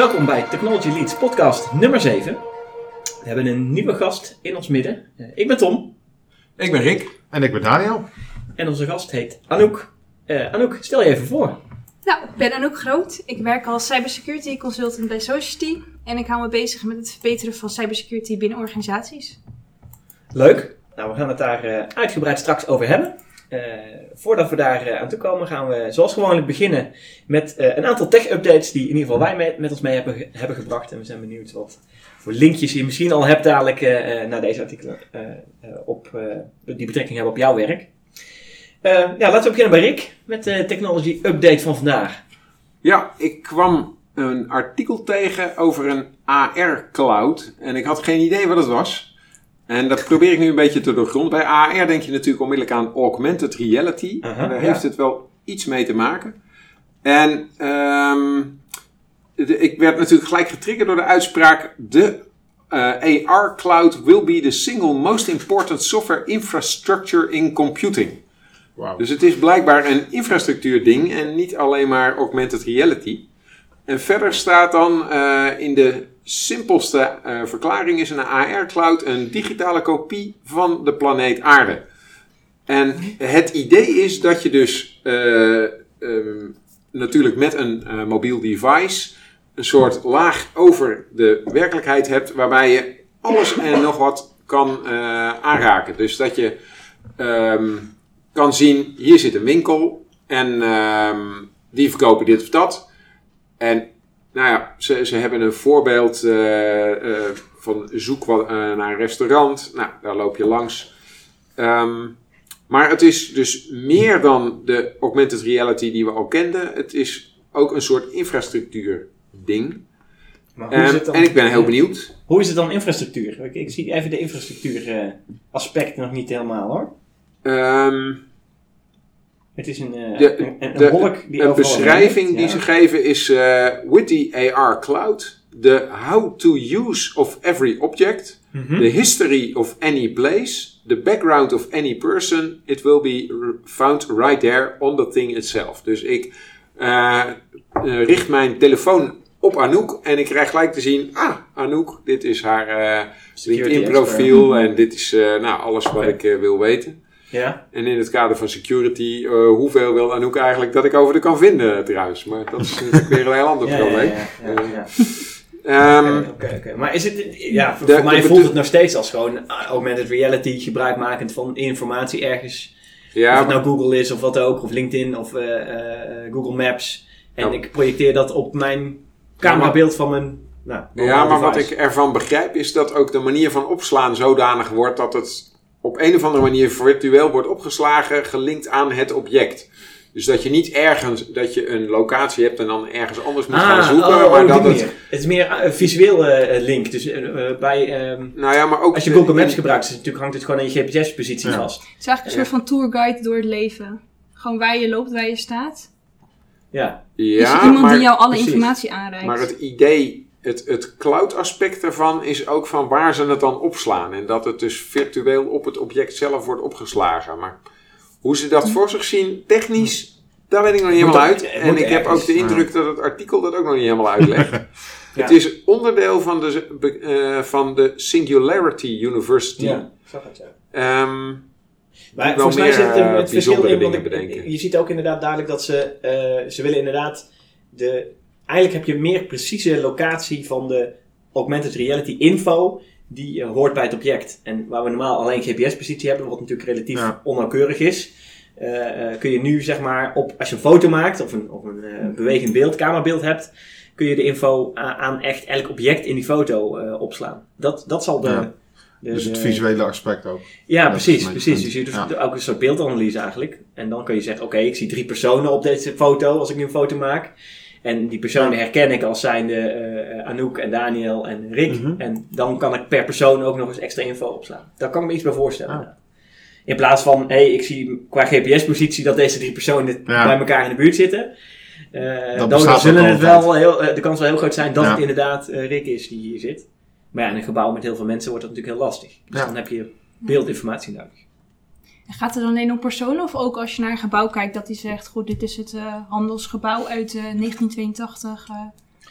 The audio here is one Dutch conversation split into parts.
Welkom bij Technology Leads podcast nummer 7. We hebben een nieuwe gast in ons midden. Eh, ik ben Tom Ik ben Rick. En ik ben Daniel. en onze gast heet Anouk. Eh, Anouk, stel je even voor. Nou, ik ben Anouk Groot. Ik werk als cybersecurity consultant bij Society. En ik hou me bezig met het verbeteren van cybersecurity binnen organisaties. Leuk. Nou, we gaan het daar eh, uitgebreid straks over hebben. Eh, voordat we daar eh, aan toe komen, gaan we zoals gewoonlijk beginnen met eh, een aantal tech-updates die in ieder geval wij met, ons mee hebben, hebben gebracht. En we zijn benieuwd wat voor linkjes je misschien al hebt dadelijk naar deze artikelen op, die betrekking hebben op jouw werk. Ja, laten we beginnen bij Rick met de technology update van vandaag. Ja, ik kwam een artikel tegen over een AR-cloud. En ik had geen idee wat het was. En dat probeer ik nu een beetje te doorgronden. Bij AR denk je natuurlijk onmiddellijk aan augmented reality. Daar ja. heeft het wel iets mee te maken. En ehm, de- ik werd natuurlijk gelijk getriggerd door de uitspraak... De eh, AR-cloud will be the single most important software infrastructure in computing. Wauw. Dus het is blijkbaar een infrastructuurding en niet alleen maar augmented reality. En verder staat dan eh, in de simpelste eh, verklaring is een AR-cloud een digitale kopie van de planeet Aarde. En het idee is dat je dus eh, ehm, natuurlijk met een eh, mobiel device een soort laag over de werkelijkheid hebt waarbij je alles en nog wat kan aanraken. Dus dat je ehm, kan zien, hier zit een winkel en ehm, die verkopen dit of dat. En nou ja, ze, ze hebben een voorbeeld eh, eh, van zoek wat, eh, naar een restaurant. Nou, daar loop je langs. Ehm, maar het is dus meer dan de augmented reality die we al kenden. Het is ook een soort infrastructuur ding. Ehm, en ik ben heel benieuwd. Hoe is het dan infrastructuur? Ik, ik zie even de infrastructuur eh, aspecten nog niet helemaal hoor. Ehm, Het is een, eh, De- een, een, de- een wolk die een overal beschrijving die ja. ze geven is eh with the AR cloud, the how to use of every object, Mhm. the history of any place, the background of any person, it will be found right there on the thing itself. Dus ik eh, eh, richt mijn telefoon op Anouk en ik krijg gelijk te zien, ah, Anouk, dit is haar eh Security LinkedIn profiel en dit is eh, nou, alles wat ik wil weten. Ja, En in het kader van security, eh, hoeveel wil Anouk eigenlijk dat ik over de kan vinden trouwens? Maar dat is natuurlijk weer een heel ander probleem. ja, ja. Ehm, Oké, oké. Maar is het, ja, voor, De- voor mij de voelt bedo- het nog steeds als gewoon augmented reality, gebruikmakend van informatie ergens. of het nou Google is of wat ook, of LinkedIn of eh, eh, Google Maps. En Ja. ik projecteer dat op mijn camerabeeld van mijn nou, ja, maar wat ik ervan begrijp is dat ook de manier van opslaan zodanig wordt dat het op een of andere manier virtueel wordt opgeslagen, gelinkt aan het object. Dus dat je niet ergens, dat je een locatie hebt en dan ergens anders moet gaan zoeken, oh, oh, maar die dat het... Het is meer een visueel eh, link. Dus eh, eh, bij, ehm, Nou ja, maar ook... als je Google Maps gebruikt, is natuurlijk, hangt het gewoon aan je GPS-positie Ja. vast. Het is eigenlijk een soort van tourguide door het leven. Gewoon waar je loopt, waar je staat. Ja, Ja, is er iemand maar, die jou alle precies. informatie aanreikt. maar het idee, het, het cloud aspect daarvan is ook van waar ze het dan opslaan. En dat het dus virtueel op het object zelf wordt opgeslagen. Maar hoe ze dat voor zich zien, technisch, daar weet ik nog niet helemaal er- uit. En ik heb ook de indruk dat het artikel dat ook nog niet helemaal uitlegt. Ja. Het is onderdeel van de, eh, van de Singularity University. ja. Zag het, ja. Ehm, Maar volgens mij zit het, eh, het verschil bijzondere in, want je ziet ook inderdaad duidelijk dat ze, eh, ze willen inderdaad de, eigenlijk heb je meer precieze locatie van de augmented reality info die eh, hoort bij het object. En waar we normaal alleen GPS-positie hebben, wat natuurlijk relatief Ja. onnauwkeurig is, eh, eh, kun je nu zeg maar, op, als je een foto maakt of een, of een bewegend beeld, camerabeeld hebt, kun je de info aan echt elk object in die foto opslaan. Dat, dat zal de... Ja. de- Dus het de- visuele aspect ook. ja, Dat precies. precies. Dus je doet Ja. ook een soort beeldanalyse eigenlijk. En dan kun je zeggen, oké, ik zie drie personen op deze foto als ik nu een foto maak. En die personen herken ik als zijnde eh Anouk en Daniel en Rick. Mhm. En dan kan ik per persoon ook nog eens extra info opslaan. Daar kan ik me iets bij voorstellen. Ah. In plaats van, hé, hey, ik zie qua GPS-positie dat deze drie personen Ja. bij elkaar in de buurt zitten. Eh, dan zullen het wel heel, de kans wel heel groot zijn dat Ja. het inderdaad Rick is die hier zit. Maar ja, in een gebouw met heel veel mensen wordt dat natuurlijk heel lastig. Dus Ja. dan heb je beeldinformatie nodig. En Gaat het dan alleen om personen of ook als je naar een gebouw kijkt dat die zegt, goed, dit is het eh, handelsgebouw uit eh, 1982. eh,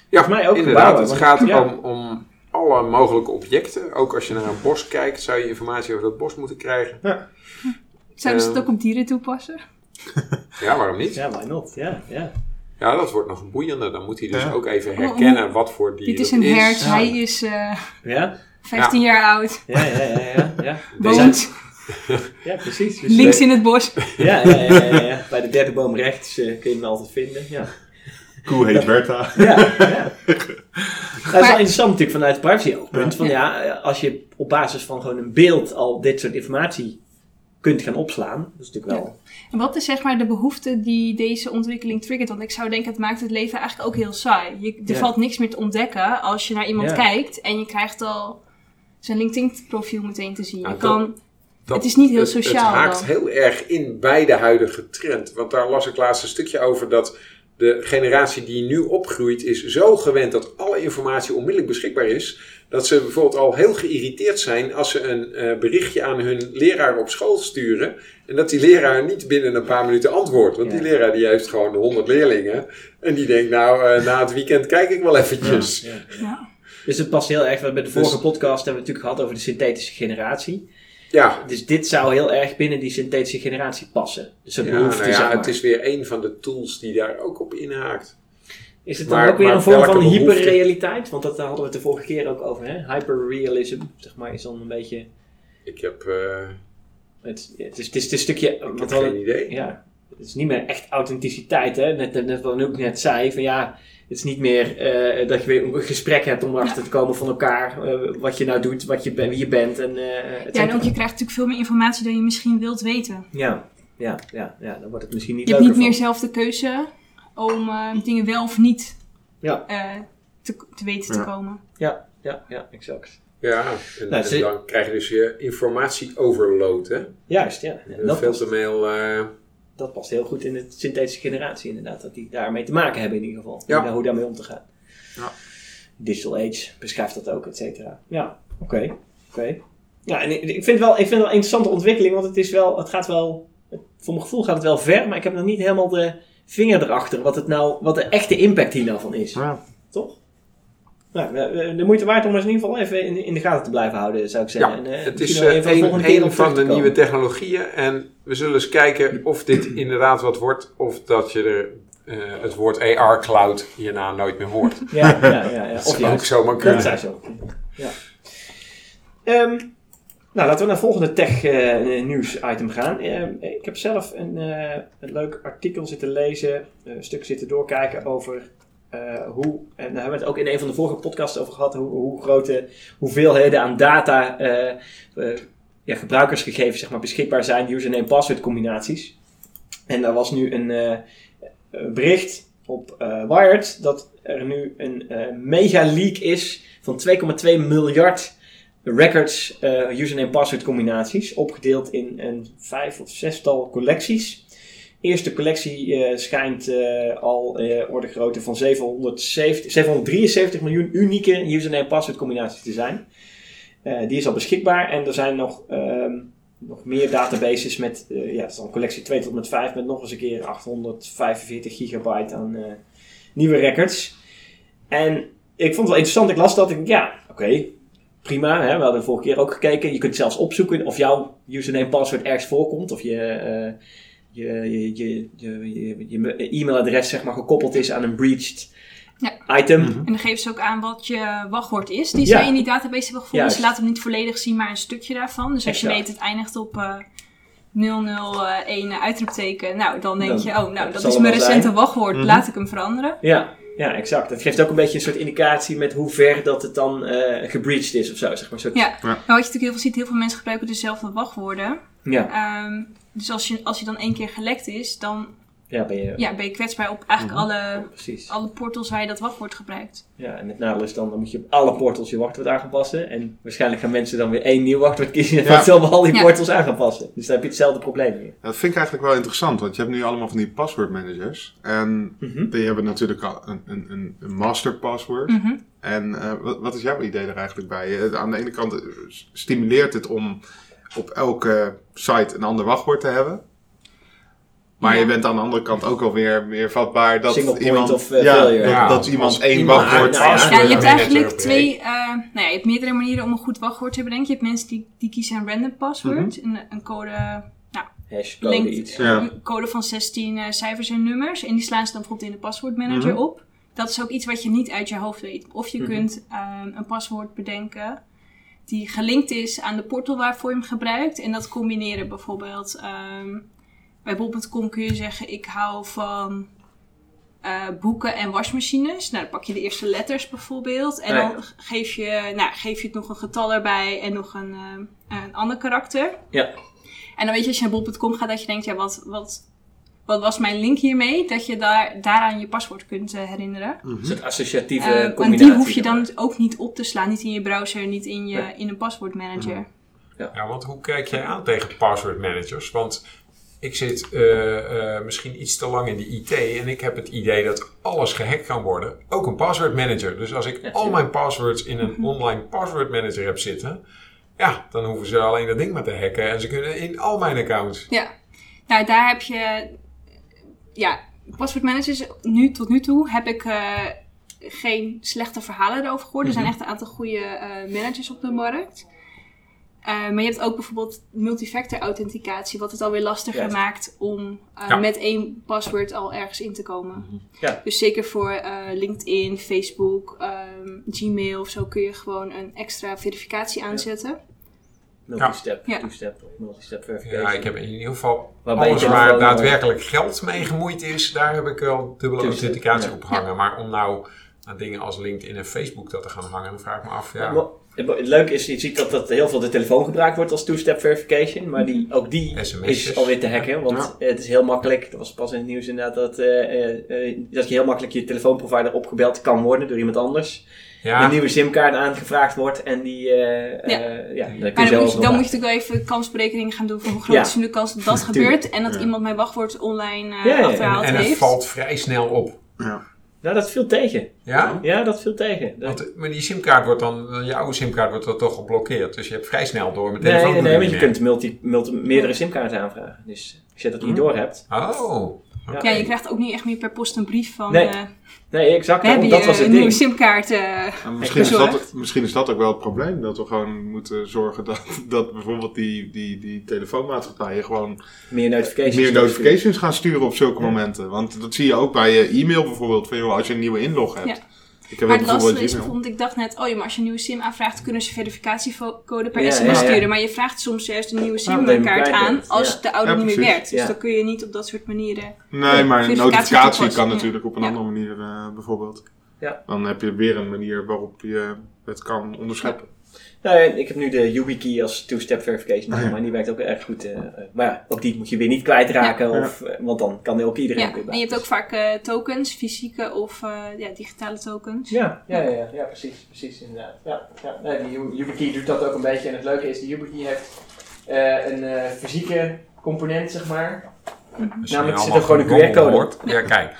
Ja, Volgens mij ook inderdaad. gebouwen, het gaat ja. om, om alle mogelijke objecten. Ook als je naar een bos kijkt, zou je informatie over dat bos moeten krijgen. Zouden ze het Ehm, ook op dieren toepassen? Ja, waarom niet? Ja, why not? Ja, ja. Ja, dat wordt nog een boeiende. Dan moet hij dus Ja. ook even Oh, herkennen wat voor dier Dit is het een hert, Ja. hij is eh, Ja, 15 jaar oud, ja, ja, ja. ja, ja. Ja, precies. Dus links we- in het bos. Ja, ja, ja, ja, ja. Bij de derde boom rechts eh, kun je hem altijd vinden. Ja, Koe heet Bertha. ja. ja. Dat is wel interessant natuurlijk vanuit het privacy-oogpunt. Van ja, als je op basis van gewoon een beeld al dit soort informatie kunt gaan opslaan, dat is natuurlijk wel... En wat is zeg maar de behoefte die deze ontwikkeling triggert? Want ik zou denken, het maakt het leven eigenlijk ook heel saai. Je, er Ja. valt niks meer te ontdekken als je naar iemand Ja. kijkt en je krijgt al zijn LinkedIn-profiel meteen te zien. Nou, je dat- kan, Dat- het is niet heel het- sociaal Het haakt dan. heel erg in bij de huidige trend. Want daar las ik laatst een stukje over dat de generatie die nu opgroeit is zo gewend dat alle informatie onmiddellijk beschikbaar is. Dat ze bijvoorbeeld al heel geïrriteerd zijn als ze een eh, berichtje aan hun leraar op school sturen. En dat die leraar niet binnen een paar minuten antwoordt. Want die leraar die heeft gewoon 100 leerlingen. En die denkt nou, eh, na het weekend kijk ik wel eventjes. Ja. ja. Dus het past heel erg, bij de vorige Dus- podcast hebben we het natuurlijk gehad over de synthetische generatie. Ja, Dus dit zou heel erg binnen die synthetische generatie passen. Dus ja, behoefte, nou ja, zeg maar. het is weer een van de tools die daar ook op inhaakt. Is het dan Maar- ook weer een vorm van hyperrealiteit? Want dat hadden we het de vorige keer ook over. Hè? Hyperrealism, zeg maar, is dan een beetje... Ik heb eh, Het, het, is, het is het is een stukje... Ik wat heb geen idee. Ja, het is niet meer echt authenticiteit. Hè? Net, net, net wat Anouk net zei. Van ja, het is niet meer eh, dat je weer een gesprek hebt om erachter te komen van elkaar. eh, wat je nou doet, wat je, ben- wie je bent. En, eh, ja, en ook je krijgt natuurlijk veel meer informatie dan je misschien wilt weten. ja, ja, ja, ja, dan wordt het misschien niet Je hebt niet meer zelf de keuze om eh, dingen wel of niet Ja. eh, te, te weten te komen. Ja, ja, ja, exact. Ja, en, Nou, en ze- dan krijg je dus je informatie-overload. Hè? Juist, ja. Veel te veel. Dat past heel goed in de synthetische generatie inderdaad. Dat die daarmee te maken hebben in ieder geval. Ja. Hoe, hoe daarmee om te gaan. Ja. Digital Age beschrijft dat ook, et cetera. Ja, oké. oké. Ja, en ik vind, het wel, ik vind het wel een interessante ontwikkeling, want het is wel, het gaat wel, voor mijn gevoel gaat het wel ver, maar ik heb nog niet helemaal de vinger erachter wat, het nou, wat de echte impact hier nou van is. Ja. Toch? Nou, eh, de moeite waard om eens in ieder geval even in, in de gaten te blijven houden, zou ik zeggen. Ja, En, eh, het is wel eh, van de een, van de nieuwe technologieën. En we zullen eens kijken of dit inderdaad wat wordt. Of dat je er eh, het woord AR Cloud hierna nooit meer hoort. Ja, ja, ja. ja. Dat zou ook zomaar Dat kunnen. zou zo. Ja. Ehm, nou, laten we naar het volgende tech-nieuws item gaan. Ehm, ik heb zelf een, eh, een leuk artikel zitten lezen, eh, een stuk zitten doorkijken over eh, hoe, en daar hebben we het ook in een van de vorige podcasts over gehad, hoe, hoe grote hoeveelheden aan data, eh, ja, gebruikersgegevens zeg maar, beschikbaar zijn, username-password combinaties. En daar was nu een, bericht op Wired dat er nu een mega leak is van 2,2 miljard records username password combinaties opgedeeld in een vijf of zestal collecties. Eerste collectie eh, schijnt eh, al eh orde grootte van 770, 773 miljoen unieke username password combinaties te zijn. Die is al beschikbaar en er zijn nog, ehm, nog meer databases met, ja, het is collectie 2 tot met 5 met nog eens een keer 845 gigabyte aan nieuwe records. En ik vond het wel interessant, ik las dat, ik ja, oké, prima. Hè? We hadden de vorige keer ook gekeken, je kunt zelfs opzoeken of jouw username password ergens voorkomt, of je... je, je, je, je, je, je e-mailadres zeg maar gekoppeld is aan een breached Ja. item. Mhm. En dan geven ze ook aan wat je wachtwoord is. Die Ja. zij in die database hebben gevonden. Juist. Ze laten hem niet volledig zien, maar een stukje daarvan. Dus als je weet het eindigt op eh 001 uitroepteken. Nou, dan denk Dan- je, oh, nou, dat is mijn recente zijn. wachtwoord. Mhm. Laat ik hem veranderen. Ja, ja, exact. Het geeft ook een beetje een soort indicatie met hoe ver dat het dan eh gebreached is of zo. Zeg maar. Ja. Ja. Nou, wat je natuurlijk heel veel ziet, heel veel mensen gebruiken dezelfde wachtwoorden. ja. Ehm, dus als je, als je dan één keer gelekt is, dan Ja, ben je... ja, ben je kwetsbaar op eigenlijk alle, Precies. alle portals waar je dat wachtwoord gebruikt. Ja, en het nadeel is dan, dan moet je op alle portals je wachtwoord aan gaan passen. En waarschijnlijk gaan mensen dan weer één nieuw wachtwoord kiezen en Ja. gaan zelf al die Ja. portals aan gaan passen. Dus dan heb je hetzelfde probleem weer. Dat vind ik eigenlijk wel interessant, want je hebt nu allemaal van die password managers. En Mhm. die hebben natuurlijk al een, een, een, een master password. Mhm. En eh, wat, wat is jouw idee er eigenlijk bij? Eh, aan de ene kant eh, stimuleert het om op elke site een ander wachtwoord te hebben. Maar Ja. je bent aan de andere kant ook alweer meer vatbaar dat iemand, of, eh, ja, dat, iemand één iemand- wachtwoord Nou ja, je hebt eigenlijk twee, eh, nou ja, je hebt meerdere manieren om een goed wachtwoord te bedenken. Je hebt mensen die, die kiezen een random password, een, een code, nou, Hash code linkt, iets. Een code van 16 eh, cijfers en nummers. En die slaan ze dan bijvoorbeeld in de paswoordmanager Mhm. op. Dat is ook iets wat je niet uit je hoofd weet. Of je Mhm. kunt ehm, een paswoord bedenken die gelinkt is aan de portal waarvoor je hem gebruikt. En dat combineren bijvoorbeeld. ehm, bij bol.com kun je zeggen, ik hou van eh, boeken en wasmachines. Nou, dan pak je de eerste letters bijvoorbeeld. En ja. dan geef je, nou, geef je het nog een getal erbij en nog een, ehm, een ander karakter. Ja. En dan weet je als je naar bol.com gaat dat je denkt, ja, wat, wat, wat was mijn link hiermee? Dat je daar, daaraan je paswoord kunt eh, herinneren. Een soort associatieve Eh, en combinatie. die hoef je dan maar. ook niet op te slaan. Niet in je browser, niet in, je, Nee. in een paswoordmanager. Ja, want hoe kijk jij aan tegen password managers? Want ik zit eh, eh, misschien iets te lang in de IT en ik heb het idee dat alles gehackt kan worden. Ook een password manager. Dus als ik Ja, al mijn passwords in een online password manager heb zitten, ja, dan hoeven ze alleen dat ding maar te hacken en ze kunnen in al mijn accounts. Ja, nou daar heb je, ja, paswoordmanagers, nu, tot nu toe heb ik eh, geen slechte verhalen erover gehoord. Er zijn echt een aantal goede eh, managers op de markt. Eh, maar je hebt ook bijvoorbeeld multifactor authenticatie, wat het alweer lastiger maakt om Ja. met één paswoord al ergens in te komen. Ja. Dus zeker voor LinkedIn, Facebook, ehm, Gmail of zo kun je gewoon een extra verificatie aanzetten. Multistep, Ja. two-step, of multistep verification. Ja, ik heb in ieder geval Waarbij alles waar eh, daadwerkelijk geld mee gemoeid is, daar heb ik wel dubbele authenticatie ja. op gehangen. Maar om nou aan dingen als LinkedIn en Facebook dat te gaan hangen, dan vraag ik me af, ja. Het leuke is, je ziet dat, dat heel veel de telefoon gebruikt wordt als two-step verification, maar die, ook die SMS'jes. is alweer te hacken, want het is heel makkelijk, dat was pas in het nieuws inderdaad, dat, eh, eh, dat je heel makkelijk je telefoonprovider opgebeld kan worden door iemand anders. Ja, Een nieuwe simkaart aangevraagd wordt en die, eh, Ja. eh, ja, dan kun je Maar zelf dan moet, je, dan moet je natuurlijk wel even kansberekening gaan doen van hoe groot Ja. is nu de kans dat dat gebeurt en dat Ja. iemand mijn wachtwoord online eh Ja, ja, ja. achterhaald en het heeft. valt vrij snel op. Ja. Nou, dat viel tegen. Ja? Ja, dat viel tegen. Dat- Want, maar die simkaart wordt dan, je oude simkaart wordt dan toch geblokkeerd. Dus je hebt vrij snel door met nee, telefoon. nee, nee, je want je kunt multi, multi, meerdere simkaarten aanvragen. Dus als je dat niet door hebt. meer. Ja, je krijgt ook niet echt meer per post een brief van Nee, eh, Nee, exact. we hebben Dat je was het een nieuwe simkaart. eh, En misschien, is dat, misschien is dat ook wel het probleem. Dat we gewoon moeten zorgen dat, dat bijvoorbeeld die, die, die telefoonmaatschappijen gewoon Meer notifications. meer notifications gaan sturen op zulke momenten. Want dat zie je ook bij je e-mail bijvoorbeeld. Van, joh, als je een nieuwe inlog hebt. Ik heb maar het lastige is bijvoorbeeld, ik dacht net, oh ja, maar als je een nieuwe sim aanvraagt, kunnen ze verificatiecode per Ja, sms ja, ja. sturen. Maar je vraagt soms juist een nieuwe hem simkaart aan als Ja. de oude Ja, niet meer werkt. Dus Ja. dan kun je niet op dat soort manieren. Nee, maar een notificatie kan natuurlijk op een Ja. andere manier eh, bijvoorbeeld. Ja. Dan heb je weer een manier waarop je het kan onderscheppen. Nou, ik heb nu de YubiKey als two-step verification, ja. maar die werkt ook erg goed. eh, eh, maar ja, ook die moet je weer niet kwijtraken, Ja. Of, eh, want dan kan ook iedereen Ja, weer bij. en je hebt ook vaak eh, tokens, fysieke of eh, ja, digitale tokens. Ja, ja, ja, ja, ja, precies, precies inderdaad. Ja, ja. Nee, die Yu- YubiKey doet dat ook een beetje en het leuke is, de YubiKey heeft eh, een eh, fysieke component, zeg maar. Je Namelijk zit er gewoon een QR-code. hoort. Ja, kijk.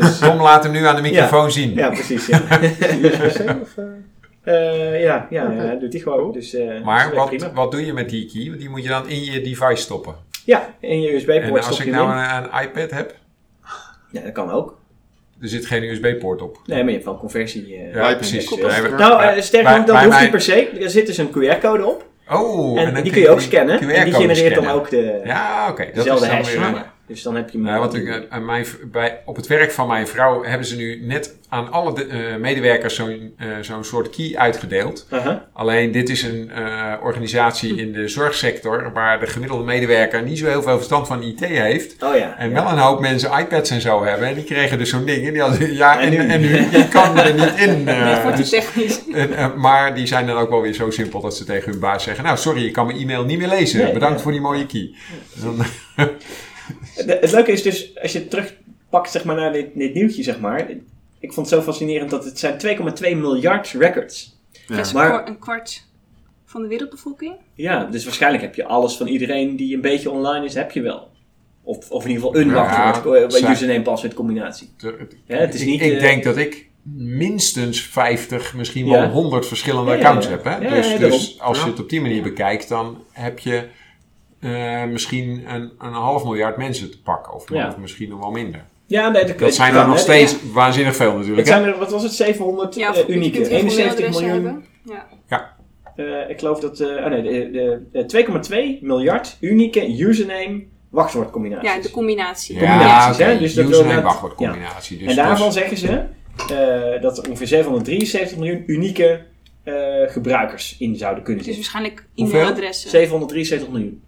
Dus, Tom laat hem nu aan de microfoon zien. ja, precies, ja. Eh? Ja, ja, ja, dat doet hij gewoon. Dus, eh, Maar is wat, prima. wat doe je met die key? Want Die moet je dan in je device stoppen. Ja, in je En USB-poort als stop ik nou een, een iPad heb, Ja, dat kan ook. er zit geen USB-poort op. Nee, maar je hebt wel conversie. eh. Ja, precies. Nou, eh, sterker bij- nog, dat hoeft niet per se. Er zit dus een QR-code op. Oh, en die kun je ook scannen. En die genereert dan ook de, Ja, oké. Dat is dezelfde dan hash. weer... Dus dan heb je. Ja, want ik, eh, aan mijn, bij, op het werk van mijn vrouw hebben ze nu net aan alle de- eh, medewerkers zo'n eh, zo'n soort key uitgedeeld. Aha. Alleen dit is een organisatie in de zorgsector waar de gemiddelde medewerker niet zo heel veel verstand van IT heeft. Oh ja. En wel een hoop mensen iPads en zo hebben. En die kregen dus zo'n ding. En die hadden, ja, En en, nu? en nu? Ik kan er niet in. dus- technisch. en, maar die zijn dan ook wel weer zo simpel dat ze tegen hun baas zeggen: Nou, sorry, ik kan mijn e-mail niet meer lezen. Nee, Bedankt voor die mooie key. Dan, De- het leuke is dus, als je het terugpakt zeg maar, naar dit, dit nieuwtje, zeg maar. Ik vond het zo fascinerend dat het zijn 2,2 miljard records. Ja. Dat is Maar- een kwart- van de wereldbevolking. Ja, dus waarschijnlijk heb je alles van iedereen die een beetje online is, heb je wel. Of, of in ieder geval een Ja, wachtwoord, eh, bij zij- username-password combinatie. Ja, het is ik niet, ik eh, denk dat ik minstens 50, misschien Ja. wel 100 verschillende Ja, ja, accounts ja. heb. Hè? Ja, dus ja, dus als je Ja. het op die manier bekijkt, dan heb je eh, misschien een, een half miljard mensen te pakken. Of, Ja. of misschien nog wel minder. Ja, nee, dat, Dat zijn kan, er nog hè. steeds waanzinnig veel natuurlijk. Hè? zijn er, wat was het, 700 Ja, eh, of je unieke, kunt heel veel 71 mailadressen miljoen. hebben. Ja. eh, ik geloof dat, eh, oh nee, de, de, de 2,2 miljard unieke username wachtwoordcombinaties. ja, de combinatie. Ja, combinaties, oké. hè? Dus dat wil Username wachtwoordcombinatie. Dus en daarvan dus- zeggen ze eh, dat er ongeveer 773 miljoen unieke eh, gebruikers in zouden kunnen Het is zitten. waarschijnlijk Hoeveel? e-mailadressen. 773 miljoen.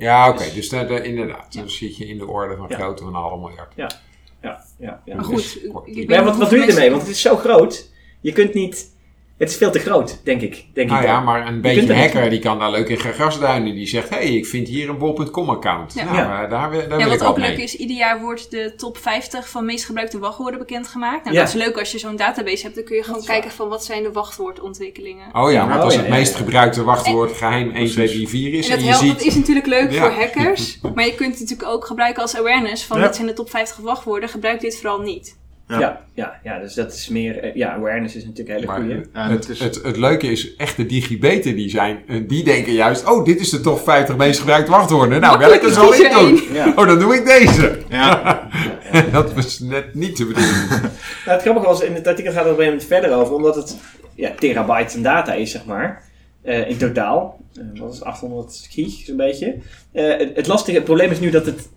Ja, oké. Dus daar- daar- inderdaad. Dan zit je in de orde van Ja. grootte van een half miljard. Ja, ja, ja. Maar Dus goed, Maar ja, wat, wat doe je ermee? Want het is zo groot. Je kunt niet... Het is veel te groot, denk ik. Denk Nou ik ja, dan. maar een beetje er hacker die kan daar leuk in gaan grasduinen. Die zegt, hé, hey, ik vind hier een bol.com account. Ja. Nou, Ja. eh, daar, Ja, wil ik wat wat ook mee. leuk is, ieder jaar wordt de top 50 van meest gebruikte wachtwoorden bekendgemaakt. Nou, Ja. dat is leuk als je zo'n database hebt. Dan kun je gewoon kijken van wat zijn de wachtwoordontwikkelingen. Oh ja, want Oh, als het meest gebruikte wachtwoord geheim 1, 2, 3, 4 is En je helpt, ziet... dat is natuurlijk leuk Ja. voor hackers. maar je kunt het natuurlijk ook gebruiken als awareness. Van Ja. dit zijn de top 50 wachtwoorden. Gebruik dit vooral niet. Ja. Ja, ja, ja, dus dat is meer... eh, ja, awareness is natuurlijk een hele goede. Ja, het, het is- het, het leuke is, echte digibeten die zijn, eh, die denken juist, oh, dit is de top 50 meest gebruikte wachtwoorden. Nou, welke zal is ik doen? Ja. Oh, dan doe ik deze. ja. dat was net niet te bedoelen. Nou, het grappige was, in het artikel gaat het op een gegeven moment verder over, omdat het ja, terabytes aan data is, zeg maar. eh, in totaal. Eh, wat is het, 800 gig, zo'n beetje. Eh, het, het lastige, het probleem is nu dat het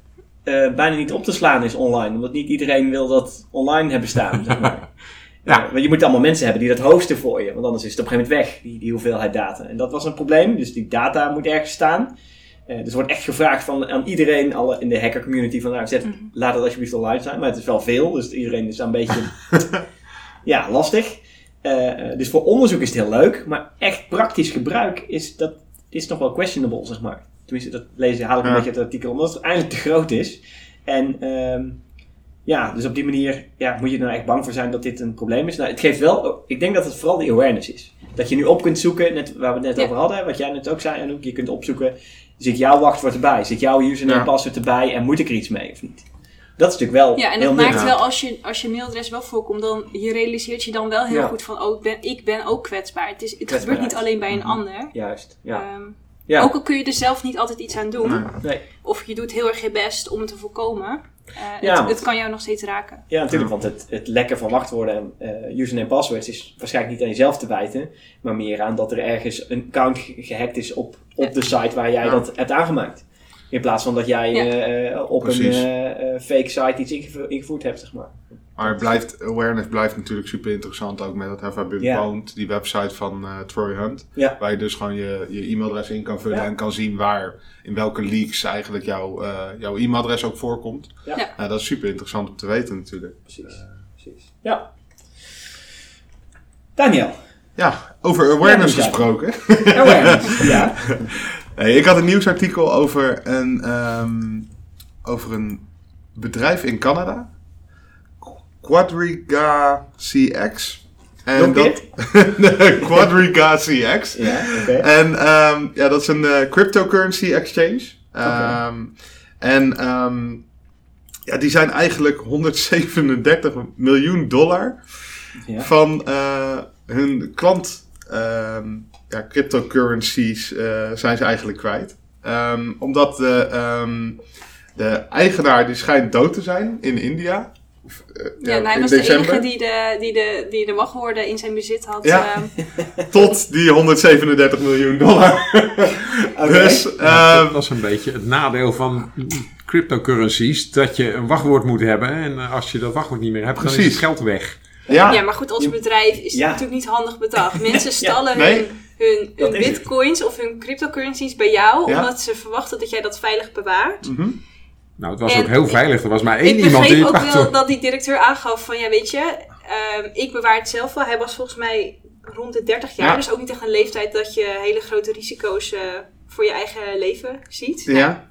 eh, bijna niet op te slaan is online. Omdat niet iedereen wil dat online hebben staan, zeg maar. Ja. Want je moet allemaal mensen hebben die dat hosten voor je. Want anders is het op een gegeven moment weg, die, die hoeveelheid data. En dat was een probleem. Dus die data moet ergens staan. Eh, dus er wordt echt gevraagd van, aan iedereen alle, in de hacker community van nou, zet, Mhm. laat het alsjeblieft online zijn. Maar het is wel veel, dus iedereen is daar een beetje ja, lastig. Eh, eh, dus voor onderzoek is het heel leuk, maar echt praktisch gebruik is, dat, is nog wel questionable, zeg maar. Tenminste, dat lezen, haal ik een Ja. beetje uit het artikel, omdat het eigenlijk te groot is. En ehm, ja, dus op die manier ja, moet je er nou echt bang voor zijn dat dit een probleem is. Nou, het geeft wel, ik denk dat het vooral die awareness is. Dat je nu op kunt zoeken, net waar we het net Ja. over hadden, wat jij net ook zei, Anouk, je kunt opzoeken, zit jouw wachtwoord erbij, zit jouw username Ja. password erbij en moet ik er iets mee of niet? Dat is natuurlijk wel Ja, en heel dat maakt wel, als je, als je mailadres wel voorkomt, dan je realiseert je dan wel heel Ja. goed van, oh, ik ben, ik ben ook kwetsbaar. Het, is, het gebeurt niet alleen bij een ander. Juist, ja. Ehm, ja. Ook al kun je er zelf niet altijd iets aan doen. Nee. Of je doet heel erg je best om het te voorkomen. Eh, Ja, het, want- het kan jou nog steeds raken. Ja, natuurlijk, want het, het lekken van wachtwoorden en eh, username en passwords is waarschijnlijk niet aan jezelf te wijten, maar meer aan dat er ergens een account ge- gehackt is op, op Ja. de site waar jij Ja. dat hebt aangemaakt. In plaats van dat jij Ja. eh, op Precies. een fake site iets ingevo- ingevoerd hebt, zeg maar. Maar het blijft, awareness blijft natuurlijk super interessant ook met dat Have I Been Ja. Pwned, die website van eh, Troy Hunt. Waar je dus gewoon je, je e-mailadres in kan vullen en kan zien waar, in welke leaks eigenlijk jouw, eh, jouw e-mailadres ook voorkomt. Ja. Ja. Nou, dat is super interessant om te weten natuurlijk. Precies. Precies. Ja. Daniel. Ja, over awareness Ja, gesproken. Awareness. ja. Hey, ik had een nieuwsartikel over een, ehm, over een bedrijf in Canada. Quadriga CX. En Nog dat, Quadriga CX. Ja. En ehm, ja, dat is een eh, cryptocurrency exchange. Ehm, En ehm, ja, die zijn eigenlijk 137 miljoen dollar Ja. van eh, hun klant ja, cryptocurrencies eh, zijn ze eigenlijk kwijt. Omdat de, de eigenaar die schijnt dood te zijn in India. Of, eh, Ja, hij was de enige die de, die, de, die de wachtwoorden in zijn bezit had. Ja. ehm, Tot die 137 miljoen dollar. Dus, ehm, dat was een beetje het nadeel van cryptocurrencies. Dat je een wachtwoord moet hebben. En als je dat wachtwoord niet meer hebt, dan is het geld weg. ja, ja, maar goed, als Je- bedrijf is Ja. natuurlijk niet handig bedacht. Mensen stallen nee. hun, hun, het. bitcoins of hun cryptocurrencies bij jou, Ja. omdat ze verwachten dat jij dat veilig bewaart. Mhm. Nou, het was En ook heel ik- veilig. Er was maar één ik iemand die begreep het ook wel dat die directeur aangaf van, ja weet je, ehm, ik bewaar het zelf wel. Hij was volgens mij rond de 30 jaar, Ja. dus ook niet echt een leeftijd dat je hele grote risico's eh, voor je eigen leven ziet. ja.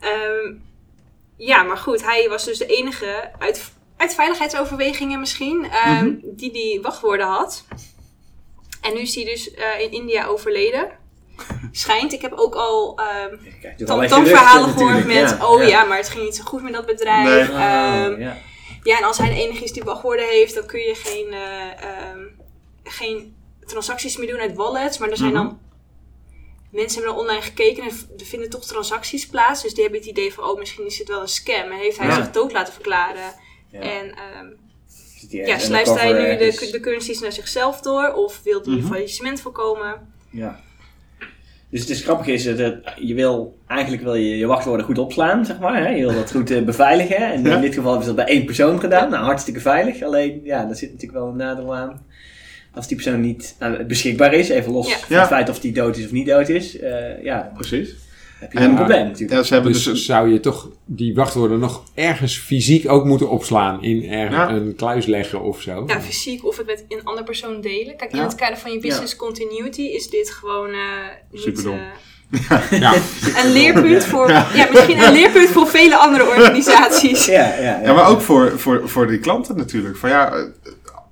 Ehm, ja, maar goed, hij was dus de enige uit, uit veiligheidsoverwegingen misschien, ehm, Mhm. die die wachtwoorden had. En nu is hij dus eh, in India overleden. Schijnt, ik heb ook al ehm allerlei tamtamverhalen geruchten gehoord met, oh ja. maar het ging niet zo goed met dat bedrijf. Nee. Ehm, Oh, ja. ja, en als hij de enige is die wachtwoorden heeft, dan kun je geen, eh, ehm, geen transacties meer doen uit wallets. Maar er zijn Mhm. dan mensen hebben er online gekeken en er vinden toch transacties plaats. Dus die hebben het idee van, oh, misschien is dit wel een scam. En heeft hij Ja. zich dood laten verklaren. Ja. En ehm, ja, sluist hij nu de, de currencies naar zichzelf door? Of wil hij Mhm. faillissement voorkomen? Ja. Dus het is grappig is dat je wil, eigenlijk wil je je wachtwoorden goed opslaan, zeg maar. Hè? Je wil dat goed eh, beveiligen. En Ja. in dit geval hebben ze dat bij één persoon gedaan. Nou, hartstikke veilig. Alleen, ja, daar zit natuurlijk wel een nadeel aan. Als die persoon niet eh, beschikbaar is, even los Ja. van Ja. het feit of die dood is of niet dood is. eh, ja, Precies. Heb je En- een probleem natuurlijk. Ja, ze hebben Dus, dus... zou je toch die wachtwoorden nog ergens fysiek ook moeten opslaan in er- Ja. een kluis leggen of zo? Ja, fysiek of het met een andere persoon delen. Kijk, in het kader van je business continuity is dit gewoon eh niet... Superdom. eh, Ja. een leerpunt voor... Ja. misschien een leerpunt voor vele andere organisaties. Ja, ja, ja. Ja, maar ook voor, voor, voor die klanten natuurlijk. Van ja, eh,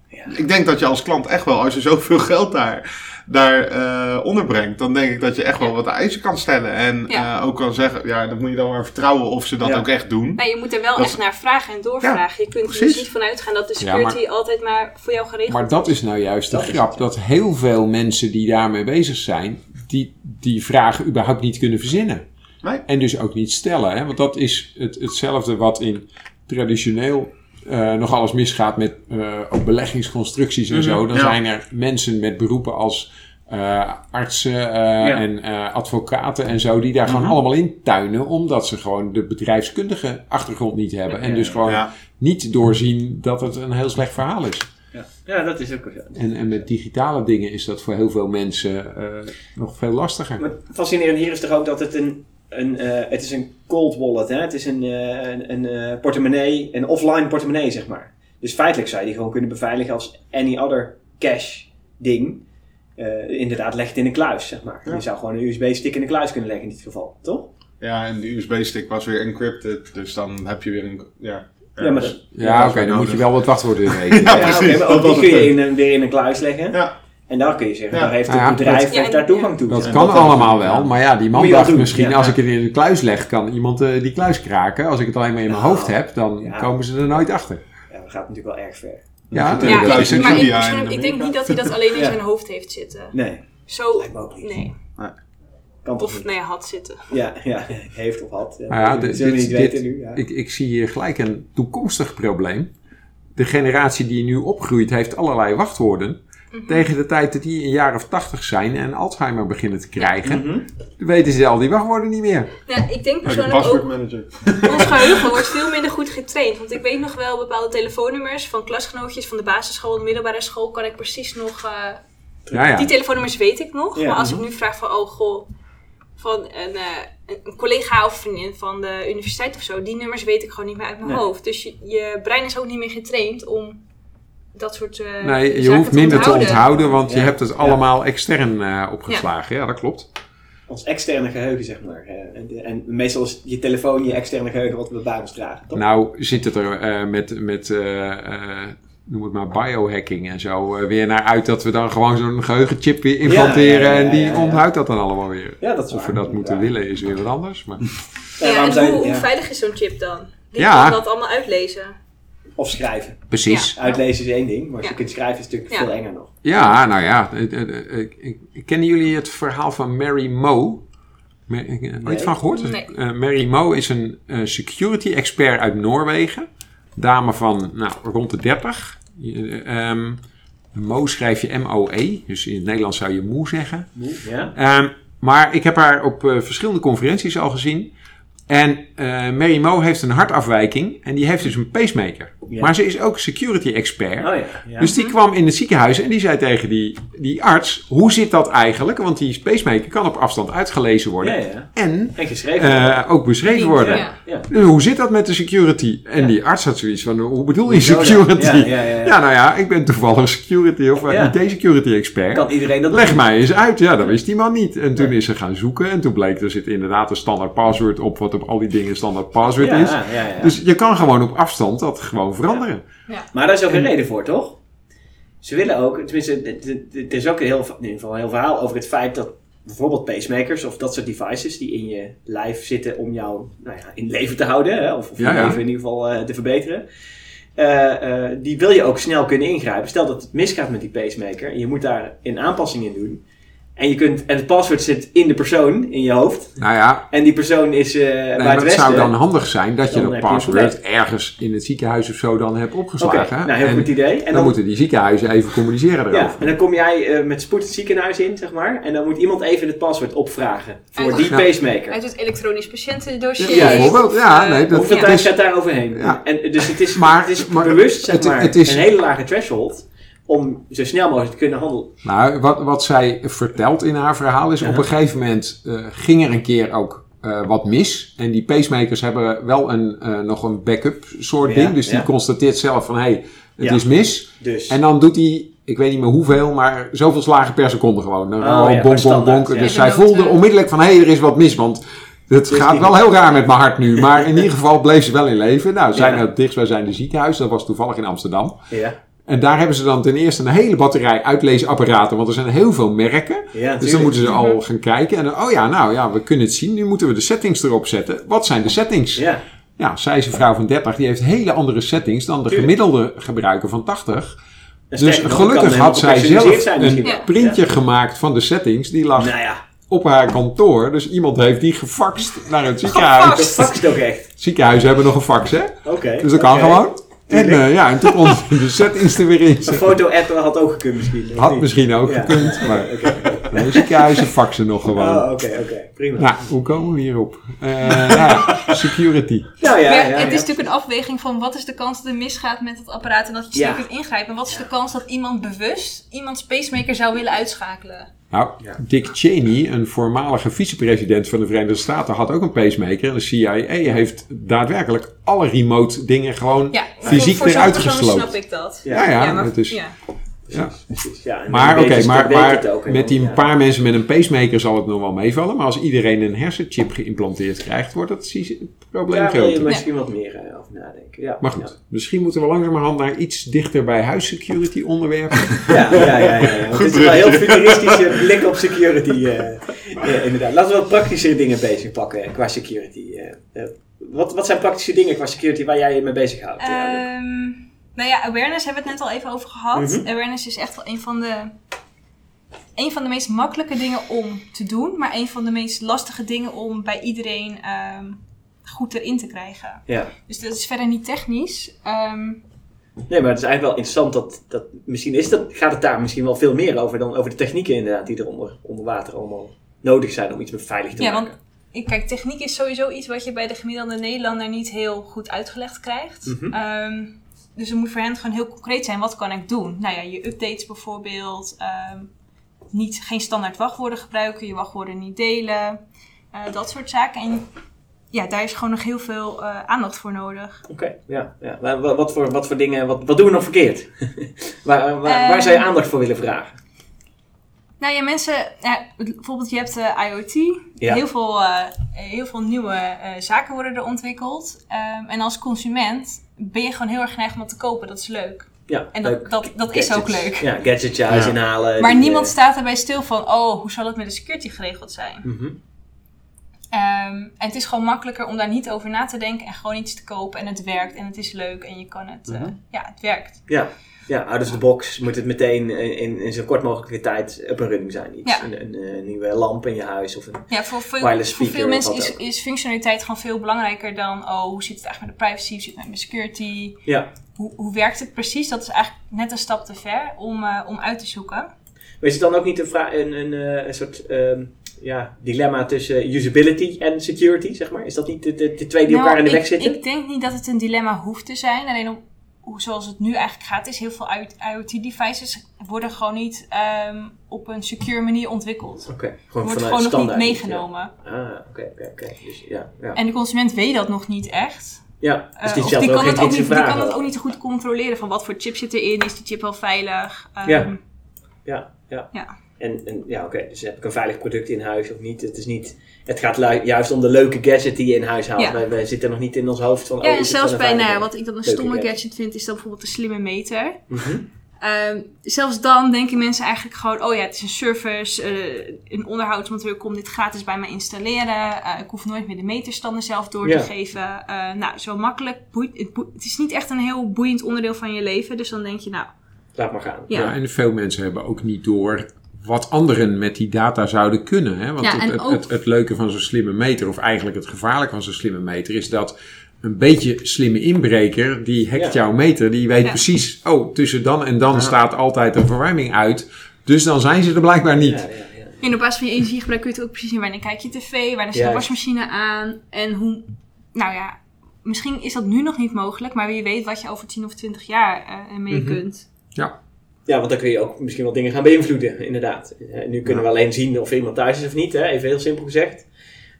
Ja. ik denk dat je als klant echt wel, als je zoveel geld daar, daar eh, onderbrengt, dan denk ik dat je echt wel wat eisen kan stellen. En Ja. eh, ook kan zeggen, ja, dan moet je dan maar vertrouwen of ze dat Ja. ook echt doen. Maar je moet er wel Dat echt naar vragen en doorvragen. je kunt er precies. dus niet van uitgaan dat de Ja, security altijd maar voor jou geregeld Maar dat is nou juist de grap. Dat heel veel mensen die daarmee bezig zijn, die die vragen überhaupt niet kunnen verzinnen. Nee. En dus ook niet stellen. Hè? Want dat is het, hetzelfde wat in traditioneel eh, nog alles misgaat met eh, ook beleggingsconstructies en Mhm, zo. Dan ja. zijn er mensen met beroepen als eh, artsen eh, en eh, advocaten en zo, die daar gewoon Mhm. allemaal in tuinen, omdat ze gewoon de bedrijfskundige achtergrond niet hebben. En Ja, dus gewoon Ja, niet doorzien dat het een heel slecht verhaal is. Ja. ja, dat is ook zo. En, en met digitale dingen is dat voor heel veel mensen eh, nog veel lastiger. Maar het fascinerende hier is toch ook dat het een, een, eh, het is een cold wallet is. Het is een, eh, een, een eh, portemonnee, een offline portemonnee zeg maar. Dus feitelijk zou je die gewoon kunnen beveiligen als any other cash ding. Eh, inderdaad, leg het in een kluis zeg maar. Ja. Je zou gewoon een USB-stick in een kluis kunnen leggen in dit geval, toch? ja, en de USB-stick was weer encrypted, dus dan heb je weer een... Ja, Ja, maar Ja, oké, dan moet je wel wat wachtwoorden weten. Ja, Ja, maar ook die kun je in weer in een kluis leggen. Ja, En dan kun je zeggen, Ja. daar heeft het ja, bedrijf dat- heeft Ja, daar toegang toe. Dat kan dat- allemaal wel, maar ja, die man dacht misschien ja. als ik het in een kluis leg, kan iemand eh, die kluis kraken. Als ik het alleen maar in mijn Nou, hoofd heb, dan ja. komen ze er nooit achter. Ja, dat gaat natuurlijk wel erg ver. Ja, Ja, ook maar ik, persoonlijk- ik denk niet dat hij dat alleen in Ja. zijn hoofd heeft zitten. Nee, Zo, lijkt me ook niet. nee. Kan toch Of niet? nee, had zitten. Ja, ja, heeft of had. Ja, Nou ja, dat dit- zullen we dit- niet dit- weten nu. Ja. Ik, ik zie hier gelijk een toekomstig probleem. De generatie die nu opgroeit heeft allerlei wachtwoorden. Mhm. Tegen de tijd dat die een jaar of tachtig zijn en Alzheimer beginnen te krijgen, Mhm. weten ze al die wachtwoorden niet meer. Ja, ik denk Ja, de persoonlijk ook, ons geheugen wordt veel minder goed getraind. Want ik weet nog wel bepaalde telefoonnummers van klasgenootjes van de basisschool en de middelbare school. Kan ik precies nog... eh, Ja, ja. Die telefoonnummers weet ik nog. Ja. Maar als ik nu vraag van, oh goh, van een, eh, een collega of vriendin van de universiteit of zo, die nummers weet ik gewoon niet meer uit mijn Nee. hoofd. Dus je, je brein is ook niet meer getraind om dat soort eh Nee, je zaken hoeft minder te onthouden. onthouden, want je hebt het Ja. allemaal extern eh, opgeslagen. Ja. dat klopt. Ons externe geheugen, zeg maar. Eh, En, de- en meestal is je telefoon je externe geheugen wat we bij ons dragen, toch? Nou zit het er eh, met, met eh, eh, noem het maar biohacking en zo, eh, weer naar uit dat we dan gewoon zo'n geheugenchip weer implanteren Ja, ja, ja, ja, en die ja, ja. onthoudt dat dan allemaal weer. ja, dat is Of waar. we dat moeten Ja. willen is weer wat anders. Maar... Ja, Ja, waarom en hoe, ja. hoe veilig is zo'n chip dan? Die Ja. kan dat allemaal uitlezen. Of schrijven. Precies. Uitlezen is één ding, maar als Ja. je kunt schrijven is het natuurlijk Ja. veel enger nog. Ja, nou ja. eh, eh, eh, ik- ik- Kennen jullie het verhaal van Mary Moe? Nooit Nee. van gehoord? Nee. Eh, Mary Moe is een eh, security expert uit Noorwegen. Dame van nou, rond de 30. Je, eh, ehm, Mo schrijf je M-O-E. Dus in het Nederlands zou je moe zeggen. Ja? Ehm, maar ik heb haar op eh, verschillende conferenties al gezien. En eh, Mary Mo heeft een hartafwijking. En die heeft dus een pacemaker. Ja. Maar ze is ook security expert. Oh ja. ja. Dus die kwam in het ziekenhuis en die zei tegen die, die arts: Hoe zit dat eigenlijk? Want die pacemaker kan op afstand uitgelezen worden. ja, ja. En En geschreven. eh, ook beschreven worden. ja. ja. Dus hoe zit dat met de security? En Ja. die arts had zoiets van: Hoe bedoel je security? Ja, ja, ja, ja. Ja, nou ja, ik ben toevallig security of Ja. IT-security expert. Kan iedereen dat Leg doen? mij eens uit. Ja, dat wist die man niet. En toen is ze gaan zoeken. En toen bleek er zit inderdaad een standaard password op, wat op al die dingen standaard password Ja, is. ja, ja. Dus je kan gewoon op afstand dat gewoon veranderen. Maar daar is ook een reden voor, toch? Ze willen ook, tenminste, er is ook een heel, in ieder geval een heel verhaal over het feit dat bijvoorbeeld pacemakers of dat soort devices die in je lijf zitten om jou nou ja, in leven te houden, hè, of, of je Ja, leven in ieder geval eh, te verbeteren, eh, eh, die wil je ook snel kunnen ingrijpen. Stel dat het misgaat met die pacemaker en je moet daar een aanpassing in doen. En, je kunt, en het paswoord zit in de persoon, in je hoofd. Nou ja, En die persoon is eh nee, bij maar het het westen. zou dan handig zijn dat je Dan dat je password ergens in het ziekenhuis of zo dan hebt Oké, opgeslagen. nou heel en goed idee. En dan, dan, moeten die ziekenhuizen even communiceren erover. ja, en dan kom jij eh, met spoed het ziekenhuis in, zeg maar. En dan moet iemand even het paswoord opvragen. Voor Uit- die Ja. pacemaker. Uit het elektronisch patiëntendossier. Ja, bijvoorbeeld. Ja, Eh, nee, dat- Hoeveel ja. tijd gaat daar overheen? Ja. En, dus het is, Maar- het is maar bewust zeg het- maar, het is- een hele lage threshold om zo snel mogelijk te kunnen handelen. Nou, wat, wat zij vertelt in haar verhaal is, Ja. op een gegeven moment eh, ging er een keer ook eh, wat mis. En die pacemakers hebben wel een, eh, nog een backup soort Ja, ding. Dus die ja. constateert zelf van, hé, hey, het Ja. is mis. Dus En dan doet hij, ik weet niet meer hoeveel, maar zoveel slagen per seconde gewoon. Dan Oh, gewoon ja, bonk, bonk, standaard, bonk. ja. Dus Ja, zij voelde onmiddellijk van, hé, hey, er is wat mis. Want het Dus gaat wel heel raar met mijn hart nu. Maar in ieder geval bleef ze wel in leven. Nou, zij Ja. naar het dichtstbijzijnde ziekenhuis. Dat was toevallig in Amsterdam. ja, En daar hebben ze dan ten eerste een hele batterij uitleesapparaten. Want er zijn heel veel merken. ja Dus dan moeten ze al gaan kijken. En dan, oh ja, nou ja, we kunnen het zien. Nu moeten we de settings erop zetten. Wat zijn de settings? Ja, Ja, zij is een vrouw van 30. Die heeft hele andere settings dan de Tuurlijk. gemiddelde gebruiker van 80. En Dus gelukkig had zij zelf een Ja. printje gemaakt van de settings. Die lag. Nou ja, op haar kantoor. Dus iemand heeft die gefaxt naar het ziekenhuis. dat faxt ook echt. Ziekenhuizen hebben nog een fax, hè? Oké. Dus dat kan gewoon. En eh, ja, en toen kon de er weer in Een foto-app had ook gekund misschien. Had niet? misschien ook Ja. gekund, maar de ziekenhuizen faxen nog gewoon. Oh, oké, oké. Prima. Nou, hoe komen we hierop? Eh nou ja, security. Nou ja, ja, ja, ja, het is natuurlijk een afweging van wat is de kans dat er misgaat met het apparaat en dat je snel Ja. kunt ingrijpen. En wat is de kans dat iemand bewust iemands pacemaker zou willen uitschakelen? Nou, Ja. Dick Cheney, een voormalige vicepresident van de Verenigde Staten, had ook een pacemaker. En de CIA heeft daadwerkelijk alle remote dingen gewoon Ja, fysiek voor, voor eruit gesloopt. snap ik dat. Ja, ja, maar, het is- ja. Ja. Precies, ja. En Maar oké, maar, maar ook, met die ja. paar mensen met een pacemaker zal het nog wel meevallen. Maar als iedereen een hersenchip geïmplanteerd krijgt, wordt het si- probleem Daar wil je groter. misschien wat meer eh, over nadenken. Ja. Maar goed, misschien moeten we langzamerhand naar iets dichter bij huissecurity onderwerpen. Ja, ja, ja. ja, ja. Want het is wel een heel futuristische blik op security. eh, eh, inderdaad. Laten we wat praktischere dingen bezig pakken qua security. wat, wat zijn praktische dingen qua security waar jij je mee bezighoudt? Ehm, nou ja, awareness hebben we het net al even over gehad. Mhm. Awareness is echt wel een van de een van de meest makkelijke dingen om te doen, maar een van de meest lastige dingen om bij iedereen ehm, goed erin te krijgen. ja. Dus dat is verder niet technisch. Ehm, Nee, maar het is eigenlijk wel interessant dat, dat misschien is dat, gaat het daar misschien wel veel meer over dan over de technieken inderdaad die er onder, onder water allemaal nodig zijn om iets beveiligd te Ja, maken. want- ik- kijk, techniek is sowieso iets wat je bij de gemiddelde Nederlander niet heel goed uitgelegd krijgt. Ehm, dus het moet voor hen gewoon heel concreet zijn. Wat kan ik doen? Nou ja, je updates bijvoorbeeld. ehm, niet, geen standaard wachtwoorden gebruiken. Je wachtwoorden niet delen. eh, dat soort zaken. En ja, daar is gewoon nog heel veel eh, aandacht voor nodig. Oké, ja. ja. Wat, voor, wat voor dingen, wat, wat doen we nog verkeerd? waar, waar, waar Ehm. zou je aandacht voor willen vragen? Nou ja, mensen, ja, bijvoorbeeld je hebt eh, IoT. Ja. Heel, veel, eh, heel veel nieuwe eh, zaken worden er ontwikkeld. Ehm, en als consument ben je gewoon heel erg geneigd om dat te kopen. Dat is leuk. Ja, En dat, leuk. dat, dat is ook leuk. Ja, gadgets je huis Ja. inhalen. Maar die, niemand staat erbij stil van, oh, hoe zal het met de security geregeld zijn? mhm. Ehm, en het is gewoon makkelijker om daar niet over na te denken en gewoon iets te kopen en het werkt en het is leuk en je kan het, eh, Mhm. ja, het werkt. Ja, ja out of the box moet het meteen in, in, zo kort mogelijke tijd up en running zijn. Iets. Ja. Een, een, eh, nieuwe lamp in je huis of een... Ja, voor veel, Wireless voor speaker veel of mensen is, ook. is functionaliteit gewoon veel belangrijker dan, oh, hoe zit het eigenlijk met de privacy, hoe zit het met mijn security, Ja. hoe, hoe werkt het precies? Dat is eigenlijk net een stap te ver om, eh, om uit te zoeken. Maar is het dan ook niet een, een, een, eh, een soort ehm, ja, dilemma tussen usability en security, zeg maar? Is dat niet de, de, de twee die Nou, elkaar in de ik, weg zitten? Ik denk niet dat het een dilemma hoeft te zijn. Alleen om, hoe, zoals het nu eigenlijk gaat, is heel veel IoT-devices worden gewoon niet ehm, op een secure manier ontwikkeld. Oké, gewoon Wordt gewoon nog niet meegenomen. Ja. Ah, oké, oké. Dus ja, ja. En de consument weet dat nog niet echt. ja, Eh, dus die kan, het ook niet, die kan het ook niet goed controleren van wat voor chip zit erin, is die chip wel veilig. Ehm, Ja. Ja, ja. Ja. En, en ja, oké, dus heb ik een veilig product in huis of niet? Het, is niet, het gaat juist om de leuke gadget die je in huis haalt. Ja. Wij, wij zitten nog niet in ons hoofd van... Ja, oh, en zelfs wel bij, een ja, veilige- wat ik dan een stomme gadget. gadget vind, is dan bijvoorbeeld een slimme meter. Mhm. Ehm, zelfs dan denken mensen eigenlijk gewoon, oh ja, het is een service, eh, een onderhoudsmonteur komt dit gratis bij mij installeren. Eh, ik hoef nooit meer de meterstanden zelf door Ja. te geven. Eh, nou, zo makkelijk. Boeit, het, boeit- het is niet echt een heel boeiend onderdeel van je leven. Dus dan denk je, nou, Laat maar gaan. Ja. Ja. en veel mensen hebben ook niet door wat anderen met die data zouden kunnen. Hè? Want Ja, het, het, ook- het, het leuke van zo'n slimme meter, of eigenlijk het gevaarlijke van zo'n slimme meter, is dat een beetje slimme inbreker, die hackt Ja. jouw meter, die weet Ja. precies, oh, tussen dan en dan Ja. staat altijd een verwarming uit. Dus dan zijn ze er blijkbaar niet. Ja, ja, ja. En op basis van je energiegebruik kun je het ook precies zien. Wanneer kijk je tv, wanneer zit de wasmachine aan. En hoe, nou ja, misschien is dat nu nog niet mogelijk. Maar wie weet wat je over 10 of 20 jaar eh, ermee Mhm. kunt. Ja, want dan kun je ook misschien wel dingen gaan beïnvloeden, inderdaad. Eh, nu kunnen we alleen zien of iemand thuis is of niet, hè? even heel simpel gezegd.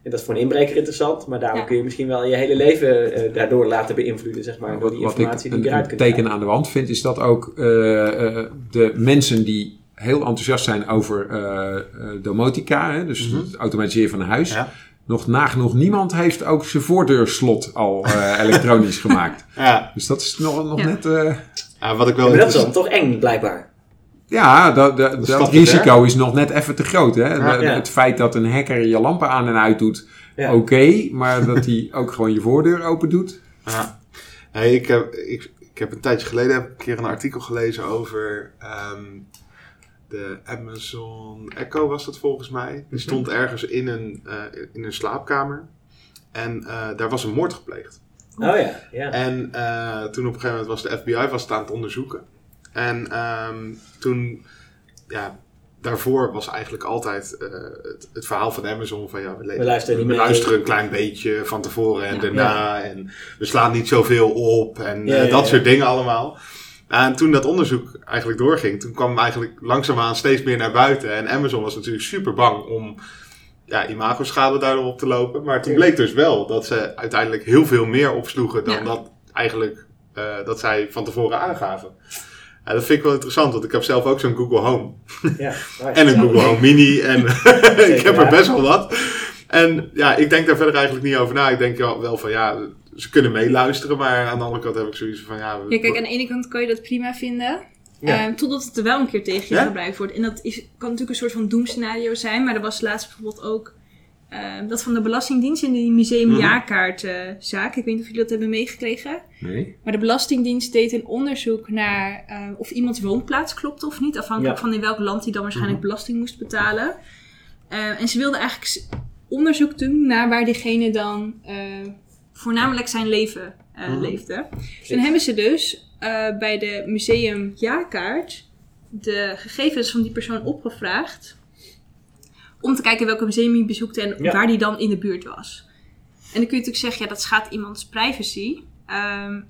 En dat is voor een inbreker interessant, maar daarom Ja. kun je misschien wel je hele leven eh, daardoor laten beïnvloeden, zeg maar, door Wat, die wat ik informatie die een, eruit een kunt teken halen. aan de wand vind, is dat ook eh, eh, de mensen die heel enthousiast zijn over domotica, hè, dus Mhm. het automatiseren van een huis, Ja. nog nagenoeg niemand heeft ook zijn voordeurslot al eh, elektronisch gemaakt. Ja, Dus dat is nog, nog Ja. net... ja, wat ik Ja, wel maar dat is dan toch eng, blijkbaar. ja, dat, dat, risico is nog net even te groot. Hè? Ja. De- Ja. Het feit dat een hacker je lampen aan en uit doet, Ja. oké. maar dat hij ook gewoon je voordeur open doet. Ja. Hey, ik, heb, ik, ik heb een tijdje geleden heb ik een keer een artikel gelezen over ehm, de Amazon Echo was dat volgens mij. Die stond ergens in een, eh, in een slaapkamer. En eh, daar was een moord gepleegd. Oh ja, ja. En eh, toen op een gegeven moment was de FBI was het aan het onderzoeken. En ehm, toen, ja, daarvoor was eigenlijk altijd eh, het, het verhaal van Amazon van ja, we, le- We luisteren niet we mee. luisteren een klein beetje van tevoren en Ja. daarna. En we slaan niet zoveel op en Ja, eh, ja, dat ja. soort dingen allemaal. En toen dat onderzoek eigenlijk doorging, toen kwam eigenlijk langzaamaan steeds meer naar buiten. En Amazon was natuurlijk super bang om ja, imagoschade daardoor op te lopen. Maar toen bleek dus wel dat ze uiteindelijk heel veel meer opsloegen dan Ja. dat eigenlijk eh, dat zij van tevoren aangaven. Ja, dat vind ik wel interessant, want ik heb zelf ook zo'n Google Home. ja. En een Google Home Mini. En ik heb er best wel wat. En ja, ik denk daar verder eigenlijk niet over na. Ik denk wel wel van ja, ze kunnen meeluisteren. Maar aan de andere kant heb ik zoiets van ja... Ja, kijk, aan de ene kant kan je dat prima vinden. Ja. ehm, totdat het er wel een keer tegen je Ja? gebruikt wordt. En dat is, kan natuurlijk een soort van doemscenario zijn. Maar er was laatst bijvoorbeeld ook ehm, dat van de Belastingdienst in die museumjaarkaartzaak. Ik weet niet of jullie dat hebben meegekregen. Nee. Maar de Belastingdienst deed een onderzoek naar eh, of iemands woonplaats klopte of niet. Afhankelijk Ja. van in welk land hij dan waarschijnlijk belasting moest betalen. En ze wilden eigenlijk onderzoek doen naar waar diegene dan eh, voornamelijk zijn leven eh, Mhm. leefde. En hebben ze dus eh, bij de museumjaarkaart de gegevens van die persoon opgevraagd. Om te kijken welke museum hij bezoekte en Ja. waar die dan in de buurt was. En dan kun je natuurlijk zeggen, ja, dat schaadt iemands privacy. Ehm,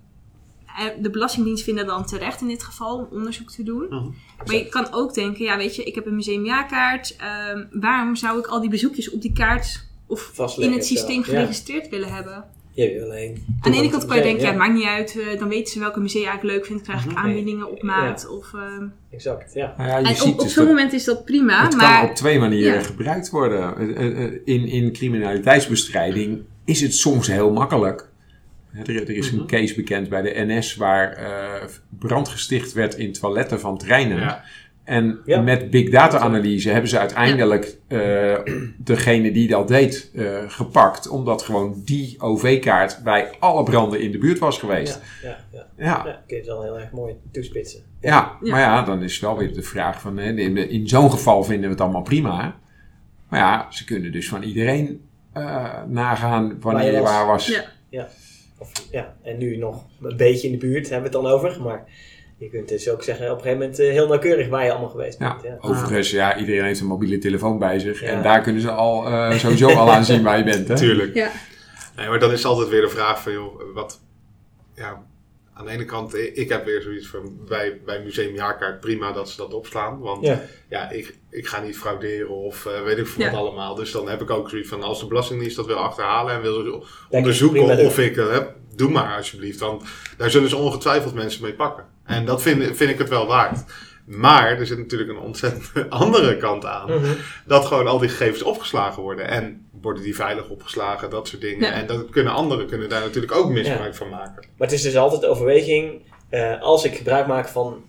eh, de Belastingdienst vindt het dan terecht in dit geval om onderzoek te doen. Mhm. Maar je kan ook denken, ja, weet je, ik heb een museumjaarkaart. ehm waarom zou ik al die bezoekjes op die kaart of Vastleggen in het systeem Ja. geregistreerd willen hebben? Je wil alleen Aan de ene kant kan je denken, ja, het maakt niet uit. eh, dan weten ze welke musea ik eigenlijk leuk vind. Krijg ik Mhm. aanbiedingen op maat. Of, ehm, Exact, ja. Nou ja, je en ziet op, op dus zo'n moment is dat prima. het maar kan op twee manieren ja. gebruikt worden. Eh, eh, eh, In, in criminaliteitsbestrijding is het soms heel makkelijk. Er, er is een Mhm. case bekend bij de NS waar eh, brand gesticht werd in toiletten van treinen. Ja. En Ja. met big data analyse hebben ze uiteindelijk eh, degene die dat deed eh, gepakt. Omdat gewoon die OV-kaart bij alle branden in de buurt was geweest. Ja, ja, ja. Ja, ja. kun je het wel heel erg mooi toespitsen. ja, Ja. maar ja, dan is wel weer de vraag van... Hè, in, in zo'n geval vinden we het allemaal prima. Maar ja, ze kunnen dus van iedereen eh, nagaan wanneer je waar was. Ja. Of, ja, en nu nog een beetje in de buurt hebben we het dan over. Maar je kunt dus ook zeggen op een gegeven moment eh, heel nauwkeurig waar je allemaal geweest Ja, bent. Ja. overigens, ja, iedereen heeft een mobiele telefoon bij zich. Ja. En daar kunnen ze al eh, sowieso al aan zien waar je bent. Hè? Tuurlijk. Ja. Nee, maar dan is altijd weer de vraag van, joh, wat... Ja, aan de ene kant, ik ik heb weer zoiets van, bij, bij Museum Jaarkaart prima dat ze dat opslaan. Want ja, Ja. ik, ik ga niet frauderen of eh, weet ik veel wat Ja. allemaal. Dus dan heb ik ook zoiets van, als de Belastingdienst dat wil achterhalen en wil ze onderzoeken of ik het heb, doe maar alsjeblieft. Want daar zullen ze ongetwijfeld mensen mee pakken. En dat vind, vind ik het wel waard. Maar er zit natuurlijk een ontzettend andere kant aan Mhm. dat gewoon al die gegevens opgeslagen worden. En worden die veilig opgeslagen, dat soort dingen. Ja. En dat kunnen anderen kunnen daar natuurlijk ook misbruik van maken. Maar het is dus altijd de overweging, eh, als ik gebruik maak van,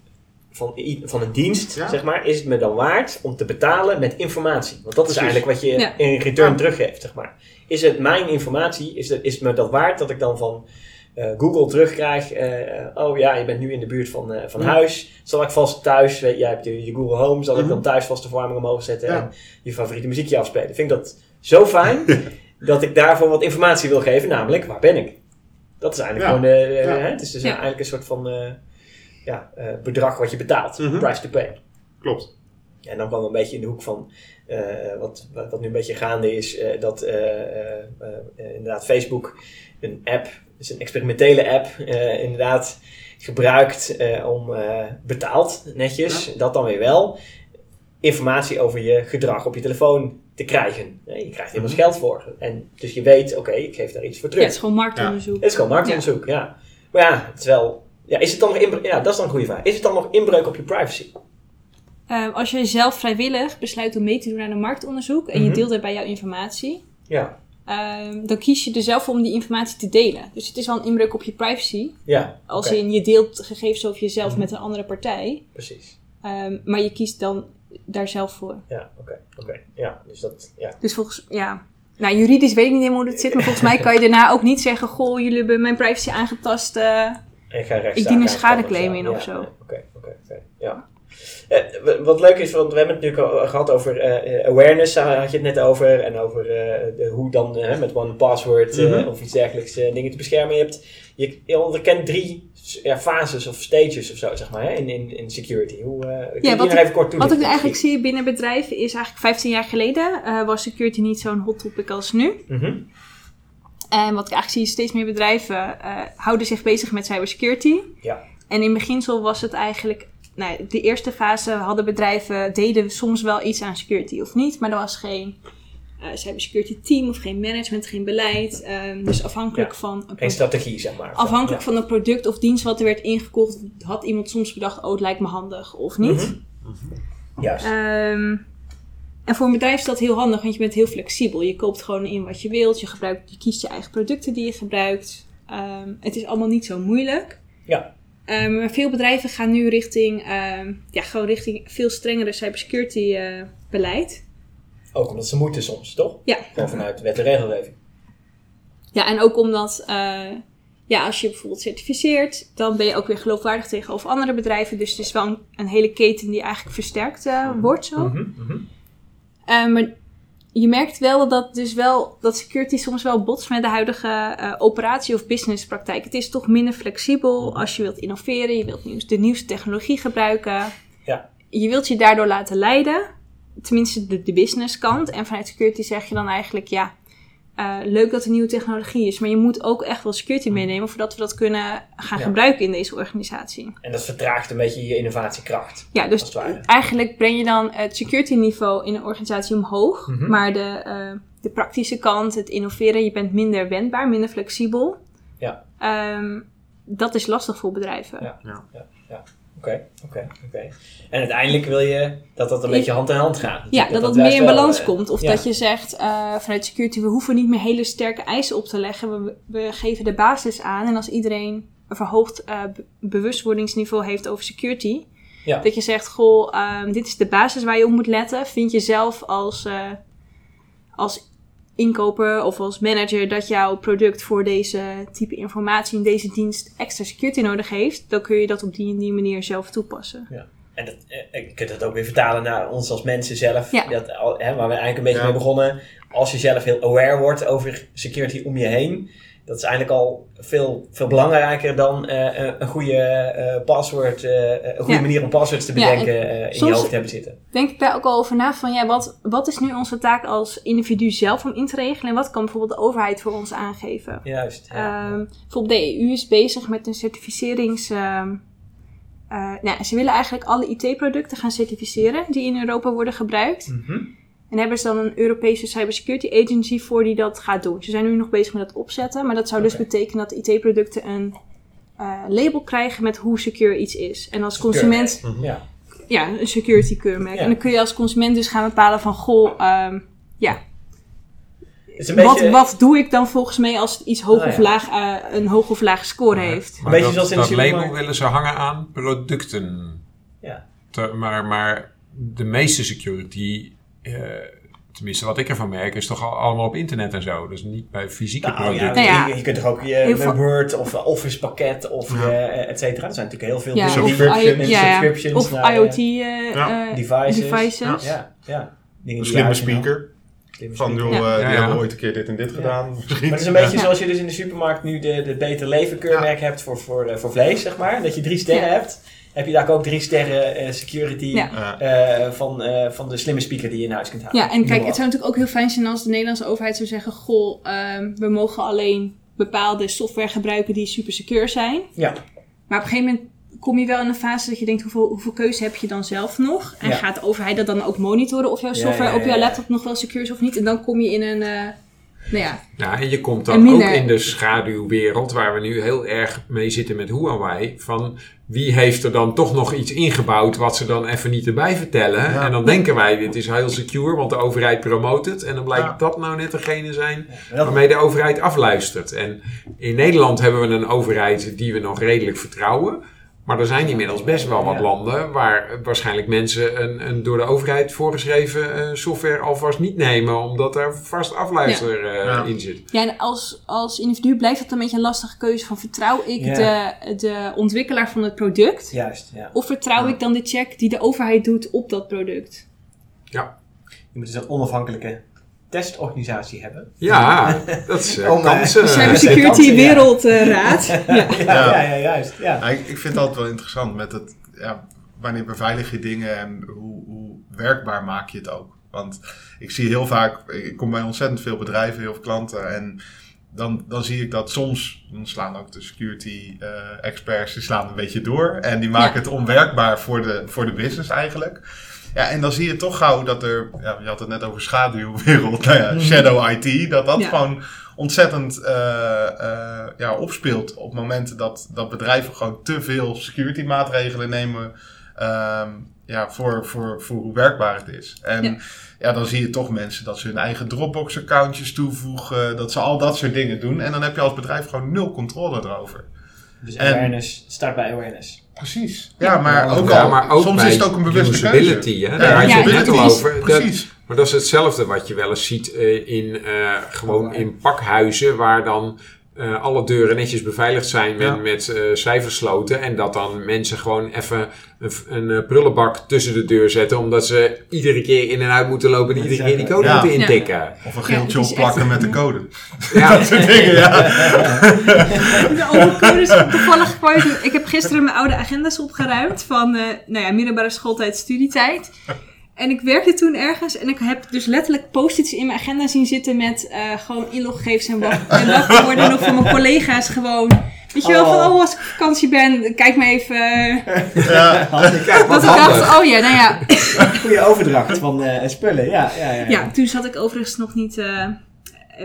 van, van een dienst, Ja. zeg maar, is het me dan waard om te betalen met informatie? Want dat is Precies. eigenlijk wat je Ja. in return Ja. teruggeeft, zeg maar. Is het mijn informatie, is het, is het me dat waard dat ik dan van eh, Google terugkrijg, eh, oh ja, je bent nu in de buurt van, eh, van Ja. huis, zal ik vast thuis, weet, jij hebt je, je Google Home, zal ik Mhm. dan thuis vast de verwarming omhoog zetten Ja. en je favoriete muziekje afspelen. Vind ik dat zo fijn dat ik daarvoor wat informatie wil geven, namelijk waar ben ik? Dat is eigenlijk Ja. gewoon de, de- Ja. hè, het is dus Ja. eigenlijk een soort van eh, ja, eh, bedrag wat je betaalt, Mhm. price to pay. Klopt. En dan kwam we een beetje in de hoek van eh, wat, wat, wat nu een beetje gaande is, eh, dat eh, eh, eh, inderdaad Facebook een app, dus een experimentele app, eh, inderdaad gebruikt eh, om eh, betaald netjes, dat dan weer wel, informatie over je gedrag op je telefoon te krijgen. Je krijgt er immers geld voor. En dus je weet, oké, ik geef daar iets voor Ja, terug. het is gewoon marktonderzoek. Het is gewoon marktonderzoek, ja. Maar ja, het is wel... Ja, is het dan nog inbreuk? Ja, dat is dan een goede vraag. Is het dan nog inbreuk op je privacy? Eh, als je zelf vrijwillig besluit om mee te doen aan een marktonderzoek en je Mhm. deelt daarbij jouw informatie, Ja, ehm, dan kies je er zelf voor om die informatie te delen. Dus het is wel een inbreuk op je privacy. ja. Als oké, in je deelt gegevens over jezelf Mhm. met een andere partij, Precies. ehm, maar je kiest dan daar zelf voor. Ja, oké, oké. Ja, dus dat, ja. Dus volgens, ja. Nou, juridisch weet ik niet helemaal hoe het zit, maar volgens mij kan je daarna ook niet zeggen: Goh, jullie hebben mijn privacy aangetast. En ik ga Ik dien een schadeclaim in of zo. Oké, oké, oké. Ja. Eh, wat leuk is, want we hebben het natuurlijk al gehad over eh, eh, awareness, eh, had je het net over. En over eh, de, hoe dan eh, met one password eh, Mhm. of iets dergelijks eh, dingen te beschermen. Je, hebt, je, je onderkent drie ja, fases of stages of zo, zeg maar, hè, in, in, in security. Hoe, eh kun je die wat ik- even kort? Wat ik eigenlijk zie binnen bedrijven is eigenlijk 15 jaar geleden eh, was security niet zo'n hot topic als nu. Mhm. En wat ik eigenlijk zie is steeds meer bedrijven eh, houden zich bezig met cybersecurity. Ja. En in beginsel was het eigenlijk, nou, de eerste fase hadden bedrijven, deden soms wel iets aan security of niet, maar er was geen eh, cybersecurity team of geen management, geen beleid. Ehm, dus afhankelijk Ja. van een Geen strategie, zeg maar. Afhankelijk Ja. van een product of dienst wat er werd ingekocht, had iemand soms bedacht, oh het lijkt me handig of niet. Mhm. Juist. Ehm, en voor een bedrijf is dat heel handig, want je bent heel flexibel. Je koopt gewoon in wat je wilt, je, gebruikt, je kiest je eigen producten die je gebruikt. Ehm, het is allemaal niet zo moeilijk. Ja. Ehm, maar veel bedrijven gaan nu richting, ehm, ja, gewoon richting veel strengere cybersecurity eh, beleid. Ook omdat ze moeten soms, toch? Ja. Gewoon vanuit wet en regelgeving. Ja, en ook omdat, eh, ja, als je bijvoorbeeld certificeert, dan ben je ook weer geloofwaardig tegenover andere bedrijven. Dus het is wel een, een hele keten die eigenlijk versterkt eh, wordt zo. Mhm, mhm. Eh, maar je merkt wel dat, dat, dus wel dat security soms wel botst met de huidige eh, operatie- of businesspraktijk. Het is toch minder flexibel als je wilt innoveren, je wilt nieuws, de nieuwste technologie gebruiken. Ja. Je wilt je daardoor laten leiden, tenminste de, de businesskant. En vanuit security zeg je dan eigenlijk, ja, eh, leuk dat er nieuwe technologie is, maar je moet ook echt wel security meenemen voordat we dat kunnen gaan Ja. gebruiken in deze organisatie. En dat vertraagt een beetje je innovatiekracht. Ja, dus eigenlijk breng je dan het security niveau in een organisatie omhoog. Mhm. Maar de, eh, de praktische kant, het innoveren, je bent minder wendbaar, minder flexibel. Ja. Ehm, dat is lastig voor bedrijven. Ja. Ja. Oké, oké, oké. En uiteindelijk wil je dat dat een Je- beetje hand in hand gaat. Ja, dat dat, meer in balans eh, komt. Of ja. dat je zegt eh, vanuit security, we hoeven niet meer hele sterke eisen op te leggen. We, we geven de basis aan. En als iedereen een verhoogd eh, be- bewustwordingsniveau heeft over security. Ja. Dat je zegt, goh, ehm, dit is de basis waar je op moet letten. Vind je zelf als, eh, als inkoper of als manager dat jouw product voor deze type informatie in deze dienst extra security nodig heeft. Dan kun je dat op die en die manier zelf toepassen. En dat, eh, je kunt dat ook weer vertalen naar ons als mensen zelf. Ja. Dat, al- hè, waar we eigenlijk een beetje Ja. mee begonnen. Als je zelf heel aware wordt over security om je heen. Dat is eigenlijk al veel, veel belangrijker dan eh, een- een goede eh password, eh, een goede Ja. manier om passwords te Ja, bedenken eh, in je hoofd hebben zitten. denk ik daar ook al over na van ja, wat, wat is nu onze taak als individu zelf om in te regelen en wat kan bijvoorbeeld de overheid voor ons aangeven? Juist. Ja. Ehm, bijvoorbeeld de EU is bezig met een certificerings. ehm, eh, nou, ze willen eigenlijk alle IT-producten gaan certificeren die in Europa worden gebruikt. Mhm. En hebben ze dan een Europese cybersecurity agency voor die dat gaat doen. Ze zijn nu nog bezig met dat opzetten, maar dat zou dus betekenen dat IT-producten een eh, label krijgen met hoe secure iets is. En als Secure. consument Ja. ja, een security keurmerk. Ja. En dan kun je als consument dus gaan bepalen van, goh, ehm, ja, een beetje, wat, wat doe ik dan volgens mij als het iets hoog Ah, of ja. laag, eh, een hoog of laag score heeft? Maar beetje dat, zoals in de dat label willen ze hangen aan producten. Ja. Te- maar, maar de meeste security tenminste wat ik ervan merk, is toch al- allemaal op internet en zo. Dus niet bij fysieke Nou, ja, producten. Nou ja. je, je kunt toch ook je Word of eh, Office pakket of Ja. eh, et cetera. Er zijn natuurlijk heel veel Ja, of, die- Subscriptions. I- ja, ja. subscriptions of naar, eh, IoT eh, Ja. eh, devices. devices. Ja. Ja. Dingen slimme speaker. Slimme Van, joh, eh, die ja. hebben ooit een keer dit en dit Ja. gedaan. Misschien. Maar het is een beetje Ja. zoals je dus in de supermarkt nu de, de Beter Leven keurmerk hebt voor, voor, eh, voor vlees, zeg maar. Dat je drie sterren Ja. hebt. Heb je daar ook drie sterren eh, security Ja. Eh, van, eh, van de slimme speaker die je in huis kunt halen. Ja, en kijk, het zou natuurlijk ook heel fijn zijn als de Nederlandse overheid zou zeggen: Goh, ehm, we mogen alleen bepaalde software gebruiken die super secure zijn. Ja. Maar op een gegeven moment kom je wel in een fase dat je denkt: hoeveel, hoeveel keuze heb je dan zelf nog? En Ja. gaat de overheid dat dan ook monitoren of jouw software ja, op jouw laptop nog wel secure is of niet? En dan kom je in een. Nou ja, Ja, en je komt dan minder- ook in de schaduwwereld waar we nu heel erg mee zitten met Huawei. Van wie heeft er dan toch nog iets ingebouwd wat ze dan even niet erbij vertellen. Ja. En dan denken wij, dit is heel secure, want de overheid promoot het. En dan blijkt Ja. dat nou net degene zijn waarmee de overheid afluistert. En in Nederland hebben we een overheid die we nog redelijk vertrouwen. Maar er zijn inmiddels best wel wat Ja. landen waar waarschijnlijk mensen een, een door de overheid voorgeschreven eh, software alvast niet nemen, omdat er vast afluister eh, Ja. in zit. ja en als, als individu blijft het een beetje een lastige keuze van vertrouw ik Ja. de, de ontwikkelaar van het product? Juist, ja. Of vertrouw ik dan de check die de overheid doet op dat product? Je moet dus een onafhankelijke testorganisatie hebben. Ja, dat is uh, Om, eh, kansen. Ja, Cybersecurity kansen, ja. Wereldraad. ja. ja, ja, ja, juist. Ja. Ja, ik, ik vind het altijd wel interessant met het, ja, wanneer beveilig je dingen en hoe, hoe werkbaar maak je het ook. Want ik zie heel vaak, ik kom bij ontzettend veel bedrijven, heel veel klanten en dan, dan zie ik dat soms, dan slaan ook de security eh, experts, die slaan een beetje door en die maken Ja. het onwerkbaar voor de, voor de business eigenlijk. Ja, en dan zie je toch gauw dat er, ja, je had het net over schaduwwereld, nou ja, Mhm. shadow IT, dat dat Ja. gewoon ontzettend eh, eh, ja, opspeelt op momenten dat, dat bedrijven gewoon te veel security maatregelen nemen ehm, ja, voor, voor, voor hoe werkbaar het is. En Ja. ja. dan zie je toch mensen dat ze hun eigen Dropbox accountjes toevoegen, dat ze al dat soort dingen doen. En dan heb je als bedrijf gewoon nul controle erover. Dus En- awareness start bij awareness. Precies. Ja, maar ook Ja, al, maar ook soms bij is het ook een bewuste keuze. hè? Daar had je Ja, het net al precies, over. Dat- Precies. maar dat is hetzelfde wat je wel eens ziet eh, in, eh, gewoon in pakhuizen, waar dan eh, alle deuren netjes beveiligd zijn met, Ja. met eh, cijfersloten. En dat dan mensen gewoon even een, een eh, prullenbak tussen de deur zetten, omdat ze iedere keer in en uit moeten lopen en iedere keer die code Ja. moeten Ja. intikken. Of een geeltje opplakken echt- met de code. Ja, Dat soort dingen, ja. De oude codes toevallig. Ik heb gisteren mijn oude agenda's opgeruimd van eh, nou ja, middelbare schooltijd, studietijd. En ik werkte toen ergens en ik heb dus letterlijk post-its in mijn agenda zien zitten met eh, gewoon inloggegevens en wat en wachtwoorden nog van mijn collega's gewoon. Weet je wel, van Oh. oh, als ik op vakantie ben, kijk maar even. eh, ja. kijk, wat dat ik dacht, oh ja, nou ja. Goede overdracht van eh, spullen, ja. Ja, ja, ja. Ja, toen zat ik overigens nog niet eh,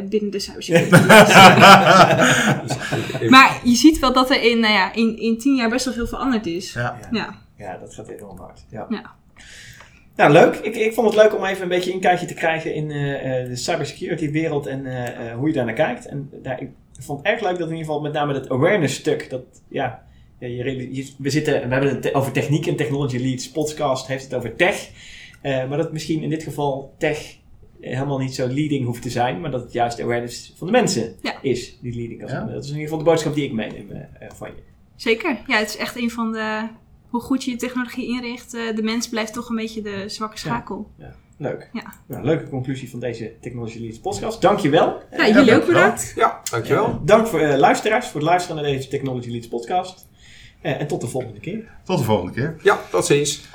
binnen de cybersecurity. maar je ziet wel dat er in, nou ja, in, in tien jaar best wel veel veranderd is. Ja. Ja. Ja, dat gaat enorm hard. Ja. Nou, leuk. Ik, ik vond het leuk om even een beetje een kijkje te krijgen in eh, eh, de cybersecurity wereld en eh, eh, hoe je daar naar kijkt. En daar, ik vond het erg leuk dat in ieder geval met name dat awareness stuk, dat ja, ja je, we, zitten, we hebben het over techniek en technology leads podcast heeft het over tech. Eh, maar dat misschien in dit geval tech helemaal niet zo leading hoeft te zijn, maar dat het juist de awareness van de mensen Ja. is die leading kan zijn. Ja. Dat is in ieder geval de boodschap die ik meeneem van je. Zeker. Ja, het is echt een van de... Hoe goed je je technologie inricht, eh, de mens blijft toch een beetje de zwakke schakel. Leuk. Ja. Nou, leuke conclusie van deze Technology Leads podcast. Dankjewel. Ja, jullie ook bedankt. Ja, dankjewel. Eh, dank voor eh, luisteraars voor het luisteren naar deze Technology Leads podcast. Eh, en tot de volgende keer. Tot de volgende keer. Ja, tot ziens.